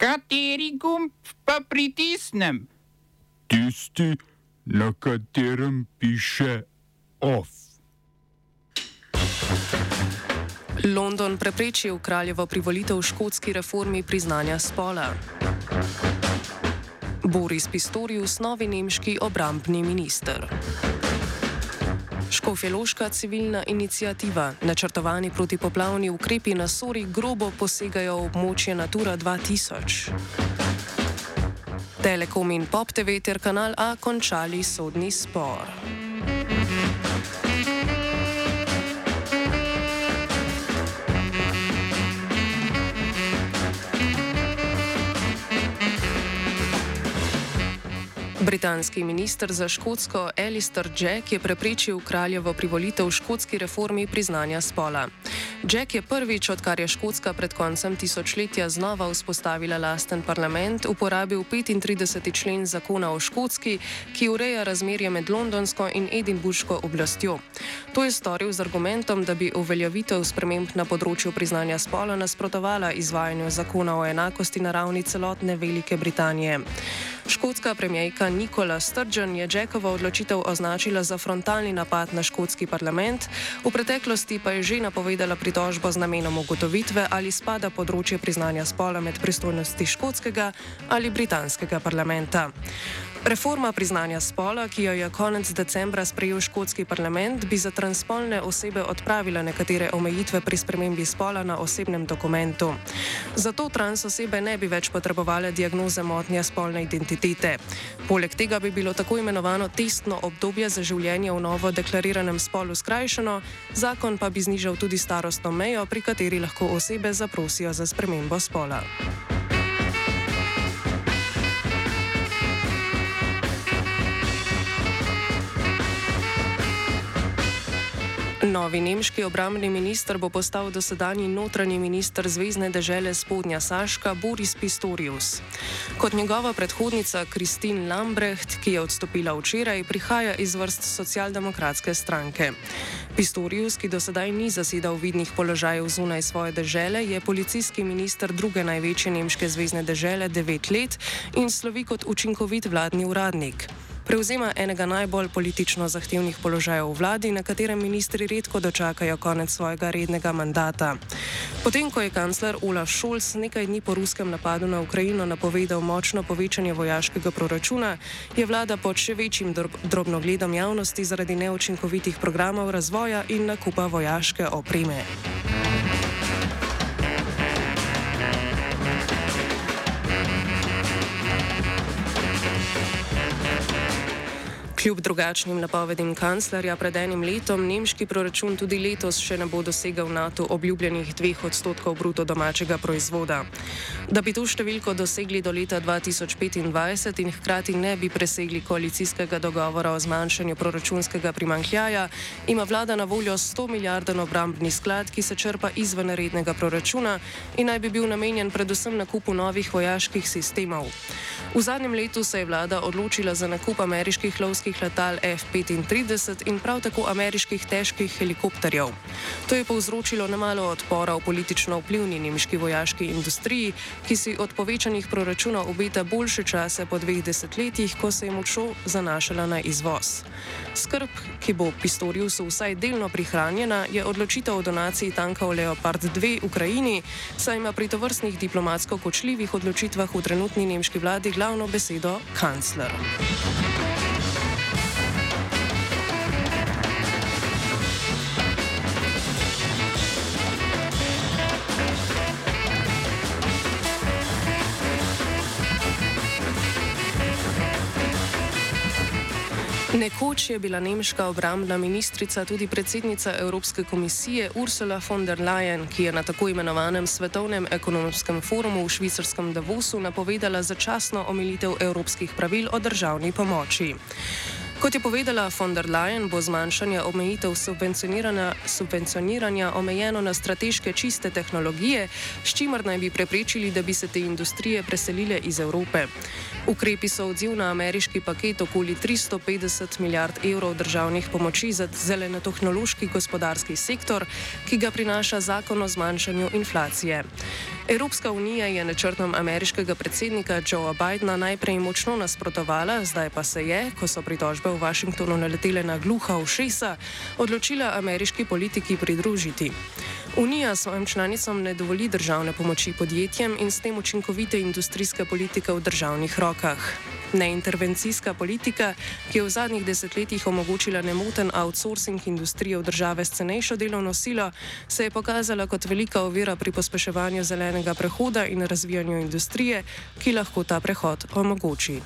Kateri gumb pa pritisnem? Tisti, na katerem piše OF. London preprečil kraljevo privolitev škotski reformi priznanja spola. Boris Pistorius, novi nemški obrambni minister. Škofjeloška civilna inicijativa, načrtovani protipoplavni ukrepi na Sori grobo posegajo v območje Natura 2000. Telekom in Pop TV ter kanal A končali sodni spor. Britanski minister za škotsko Alistair Jack je preprečil kraljevo privolitev škotski reformi priznanja spola. Jack je prvič, odkar je Škotska pred koncem tisočletja znova vzpostavila lasten parlament, uporabil 35. člen zakona o Škotski, ki ureja razmerje med londonsko in edinburško oblastjo. To je storil z argumentom, da bi uveljavitev sprememb na področju priznanja spola nasprotovala izvajanju zakona o enakosti na ravni celotne Velike Britanije. Škotska premijejka Nikola Sturgeon je Jackovo odločitev označila za frontalni napad na škotski parlament, v preteklosti pa je že napovedala pritožbo z namenom ugotovitve, ali spada področje priznanja spola med pristojnosti škotskega ali britanskega parlamenta. Reforma priznanja spola, ki jo je konec decembra sprejel škotski parlament, bi za transspolne osebe odpravila nekatere omejitve pri spremembi spola na osebnem dokumentu. Zato trans osebe ne bi več potrebovali diagnoze motnje spolne identitete. Poleg tega bi bilo tako imenovano testno obdobje za življenje v novo deklariranem spolu skrajšano, zakon pa bi znižal tudi starostno mejo, pri kateri lahko osebe zaprosijo za spremembo spola. Novi nemški obrambni minister bo postal dosedanji notranji minister Zvezdne države Spodnja Saška Boris Pistorius. Kot njegova predhodnica Kristin Lambrecht, ki je odstopila včeraj, prihaja iz vrst socialdemokratske stranke. Pistorius, ki do sedaj ni zasedal vidnih položajev zunaj svoje države, je policijski minister druge največje nemške zvezdne države devet let in slovi kot učinkovit vladni uradnik. Prevzema enega najbolj politično zahtevnih položajev v vladi, na katerem ministri redko dočakajo konec svojega rednega mandata. Potem, ko je kancler Olaf Scholz nekaj dni po ruskem napadu na Ukrajino napovedal močno povečanje vojaškega proračuna, je vlada pod še večjim drobnogledom javnosti zaradi neučinkovitih programov razvoja in nakupa vojaške opreme. Kljub drugačnim napovedim kanclerja pred enim letom, nemški proračun tudi letos še ne bo dosegal NATO obljubljenih dveh odstotkov bruto domačega proizvoda. Da bi to številko dosegli do leta 2025 in hkrati ne bi presegli koalicijskega dogovora o zmanjšanju proračunskega primankljaja, ima vlada na voljo 100 milijarden obrambni sklad, ki se črpa izven rednega proračuna in naj bi bil namenjen predvsem nakupu novih vojaških sistemov. V zadnjem letu se je vlada odločila za nakup ameriških lovskih ameriških letal F-35 in prav tako ameriških težkih helikopterjev. To je povzročilo nemalo odpora v politično vplivni nemški vojaški industriji, ki si od povečanih proračunov obeta boljše čase po dveh desetletjih, ko se je močno zanašala na izvoz. Skrb, ki bo Pistoriusu vsaj delno prihranjena, je odločitev o donaciji tankov Leopard 2 Ukrajini, saj ima pri tovrstnih diplomatsko kočljivih odločitvah v trenutni nemški vladi glavno besedo kancler. Nekoč je bila nemška obrambna ministrica tudi predsednica Evropske komisije Ursula von der Leyen, ki je na tako imenovanem Svetovnem ekonomskem forumu v švicarskem Davosu napovedala začasno omilitev evropskih pravil o državni pomoči. Kot je povedala von der Leyen, bo zmanjšanje omejitev subvencioniranja, subvencioniranja omejeno na strateške čiste tehnologije, s čimer naj bi preprečili, da bi se te industrije preselile iz Evrope. Ukrepi so odziv na ameriški paket okoli 350 milijard evrov državnih pomoči za zelenotehnološki gospodarski sektor, ki ga prinaša zakon o zmanjšanju inflacije. Evropska unija je načrtom ameriškega predsednika Joea Bidna najprej močno nasprotovala, zdaj pa se je, ko so pritožbe v Washingtonu naletele na gluha ušesa, odločila ameriški politiki pridružiti. Unija svojim članicam ne dovoli državne pomoči podjetjem in s tem učinkovite industrijske politike v državnih rokah. Neintervencijska politika, ki je v zadnjih desetletjih omogočila nemoten outsourcing industrije v države s cenejšo delovno silo, se je pokazala kot velika ovira pri pospeševanju zelenega prehoda in razvijanju industrije, ki lahko ta prehod omogoči.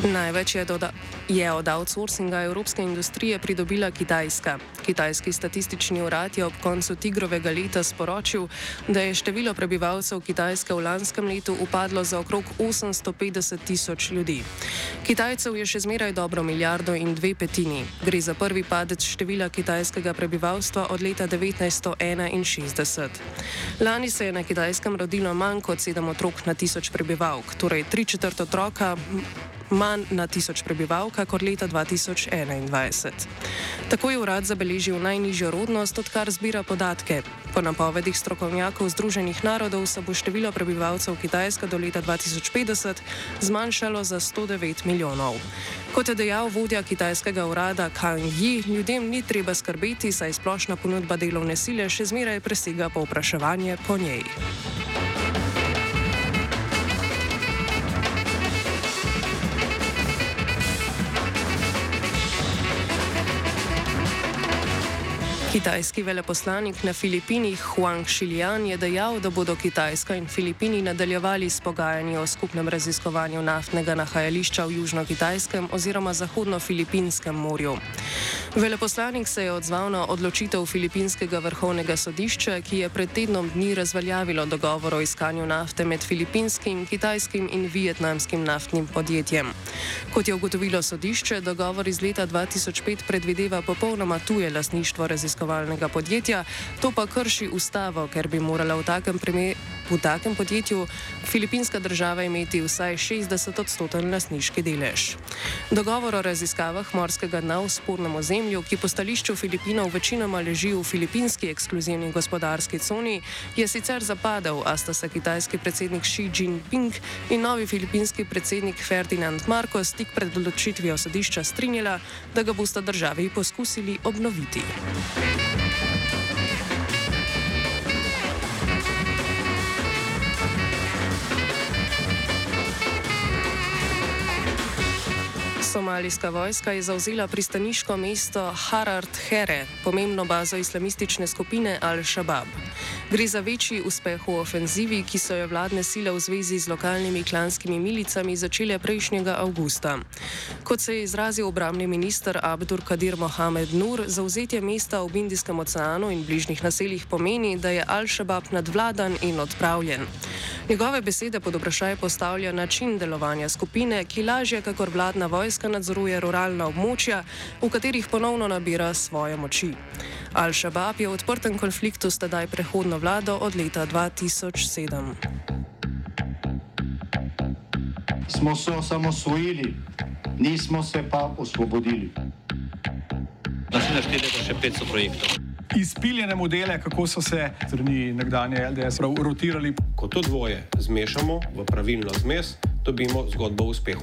Največ je, doda, je od outsourcinga evropske industrije pridobila Kitajska. Kitajski statistični urad je ob koncu tigrovega leta sporočil, da je število prebivalcev Kitajske v lanskem letu upadlo za okrog 850 tisoč ljudi. Kitajcev je še zmeraj dobro milijardo in dve petini. Gre za prvi padec števila kitajskega prebivalstva od leta 1961. Lani se je na Kitajskem rodilo manj kot sedem otrok na tisoč prebivalk, torej tri četrt otroka manj na tisoč prebivalka kot leta 2021. Tako je urad zabeležil najnižjo rodnost, odkar zbira podatke. Po napovedih strokovnjakov Združenih narodov se bo število prebivalcev Kitajske do leta 2050 zmanjšalo za 109 milijonov. Kot je dejal vodja kitajskega urada Kang Yi, ljudem ni treba skrbeti, saj splošna ponudba delovne sile še zmeraj presega povpraševanje po njej. Kitajski veleposlanik na Filipinih Huang Xilian je dejal, da bodo Kitajska in Filipini nadaljevali s pogajanji o skupnem raziskovanju naftnega nahajališča v Južno-Kitajskem oziroma Zahodno-Filipinskem morju. Veleposlanik se je odzval na odločitev Filipinskega vrhovnega sodišča, ki je pred tednom dni razveljavilo dogovor o iskanju nafte med filipinskim, kitajskim in vietnamskim naftnim podjetjem. Kot je ugotovilo sodišče, dogovor iz leta 2005 predvideva popolnoma tuje lasništvo raziskovanj raziskovalnega podjetja, to pa krši ustavo, ker bi morala v takem, primer, v takem podjetju filipinska država imeti vsaj 60 odstoten lasniški delež. Dogovor o raziskavah morskega dna v spornem ozemlju, ki po stališču Filipinov večinoma leži v filipinski ekskluzivni gospodarski coni, je sicer zapadel, a sta se kitajski predsednik Xi Jinping in novi filipinski predsednik Ferdinand Marcos tik pred odločitvijo sodišča strinjala, da ga bosta državi poskusili obnoviti. Somalijska vojska je zauzela pristaniško mesto Harard Here, pomembno bazo islamistične skupine Al-Shabaab. Gre za večji uspeh v ofenzivi, ki so jo vladne sile v zvezi z lokalnimi klanskimi milicami začele prejšnjega avgusta. Kot se je izrazil obramni minister Abdur Kadir Mohamed Nur, zauzetje mesta v Indijskem oceanu in bližnjih naseljih pomeni, da je Al-Shabaab nadvladan in odpravljen. Njegove besede pod vprašaj postavlja način delovanja skupine, ki lažje kakor vladna vojska nadzoruje ruralna območja, v katerih ponovno nabira svoje moči. Al-Shabaab je v odprtem konfliktu s tedaj prehodno vlado od leta 2007. Smo se osamosvojili, nismo se pa osvobodili. Naslednje število je še 500 projektov izpiljene modele, kako so se strani nekdanje LDS rotirali. Ko to dvoje zmešamo v pravilno zmes, dobimo zgodbo o uspehu.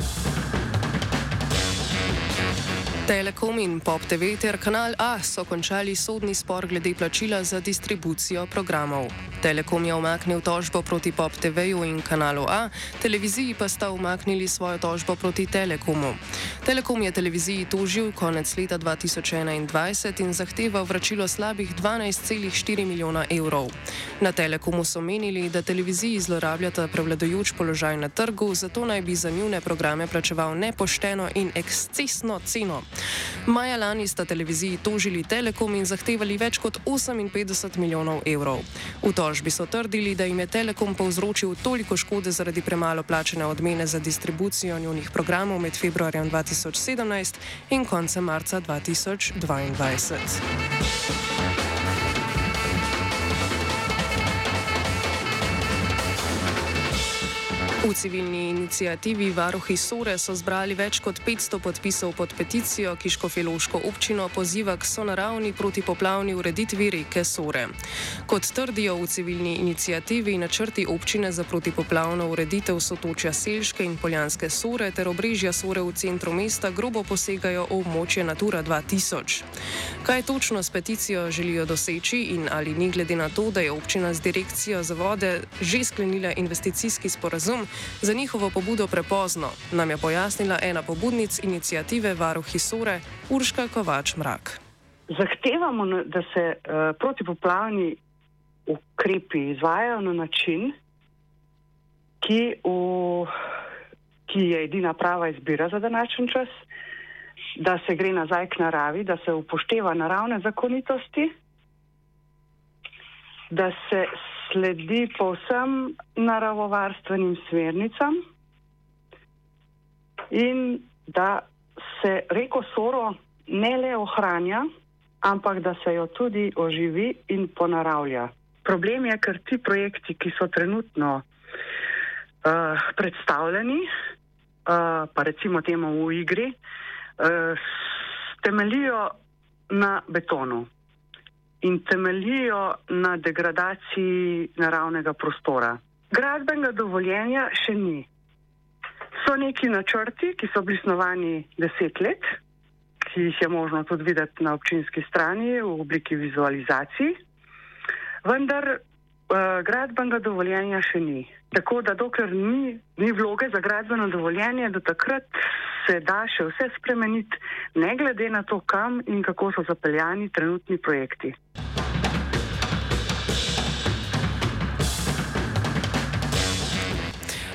Telekom in Pop TV ter Kanal A so končali sodni spor glede plačila za distribucijo programov. Telekom je omaknil tožbo proti Pop TV-ju in kanalu A, televiziji pa sta omaknili svojo tožbo proti Telekomu. Telekom je televiziji tožil konec leta 2021 in zahteval vračilo slabih 12,4 milijona evrov. Na Telekomu so menili, da televiziji zlorabljata prevladojoč položaj na trgu, zato naj bi za njune programe plačeval nepošteno in ekscesno ceno. Maja lani sta televiziji tožili Telekom in zahtevali več kot 58 milijonov evrov. V tožbi so trdili, da jim je Telekom povzročil toliko škode zaradi premalo plačene odmene za distribucijo njunih programov med februarjem 2017 in koncem marca 2022. V civilni inicijativi Varuhi Sore so zbrali več kot 500 podpisov pod peticijo, ki Škofeloško občino poziva k sonaravni protipoplavni ureditvi reke Sore. Kot trdijo v civilni inicijativi, načrti občine za protipoplavno ureditev sotočja Selške in Poljanske Sore ter obrežja Sore v centru mesta grobo posegajo v območje Natura 2000. Kaj točno s peticijo želijo doseči in ali ni glede na to, da je občina z direkcijo za vode že sklenila investicijski sporazum, za njihovo pobudo prepozno, nam je pojasnila ena pobudnic inicijative Varuhi Sore, Urška Kovač Mrak. Zahtevamo, da se uh, protipoplavni ukrepi izvajajo na način, ki, v, ki je edina prava izbira za današnji čas, da se gre nazaj k naravi, da se upošteva naravne zakonitosti, da se sledi povsem naravovarstvenim smernicam in da se reko Soro ne le ohranja, ampak da se jo tudi oživi in ponaravlja. Problem je, ker ti projekti, ki so trenutno uh, predstavljeni, uh, pa recimo temu v igri, uh, temelijo na betonu in temeljijo na degradaciji naravnega prostora. Gradbenega dovoljenja še ni. So neki načrti, ki so bili snovani deset let, ki jih je možno tudi videti na občinski strani v obliki vizualizacij, vendar uh, gradbenega dovoljenja še ni. Tako da dokler ni, ni vloge za gradbeno dovoljenje, do takrat se da še vse spremeniti, ne glede na to, kam in kako so zapeljani trenutni projekti.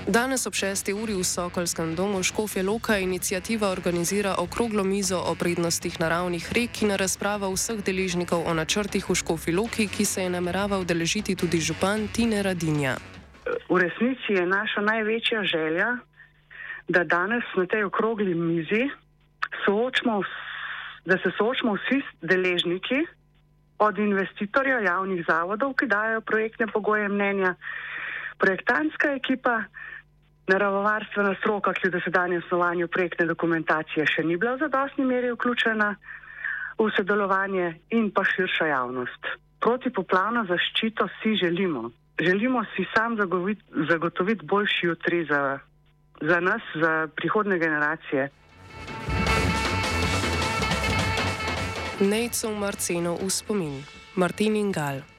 Danes ob 6. uri v Sokolskem domu Škofje Loka inicijativa organizira okroglo mizo o prednostih naravnih rek in razprava vseh deležnikov o načrtih v Škofji Loki, ki se je nameraval deležiti tudi župan Tine Radinja. V resnici je naša največja želja, da danes na tej okrogli mizi soočimo, da se soočimo vsi deležniki, od investitorja javnih zavodov, ki dajo projektne pogoje mnenja, projektantska ekipa, naravovarstvena stroka, ki v dosedanjem snovanju projektne dokumentacije še ni bila v zadostni meri vključena v sodelovanje in pa širša javnost. Protipoplavno zaščito si želimo. Želimo si sam zagotoviti boljši jutri za za nas, za prihodne generacije. Nejcov Marceno v spomin, Martin in Gal.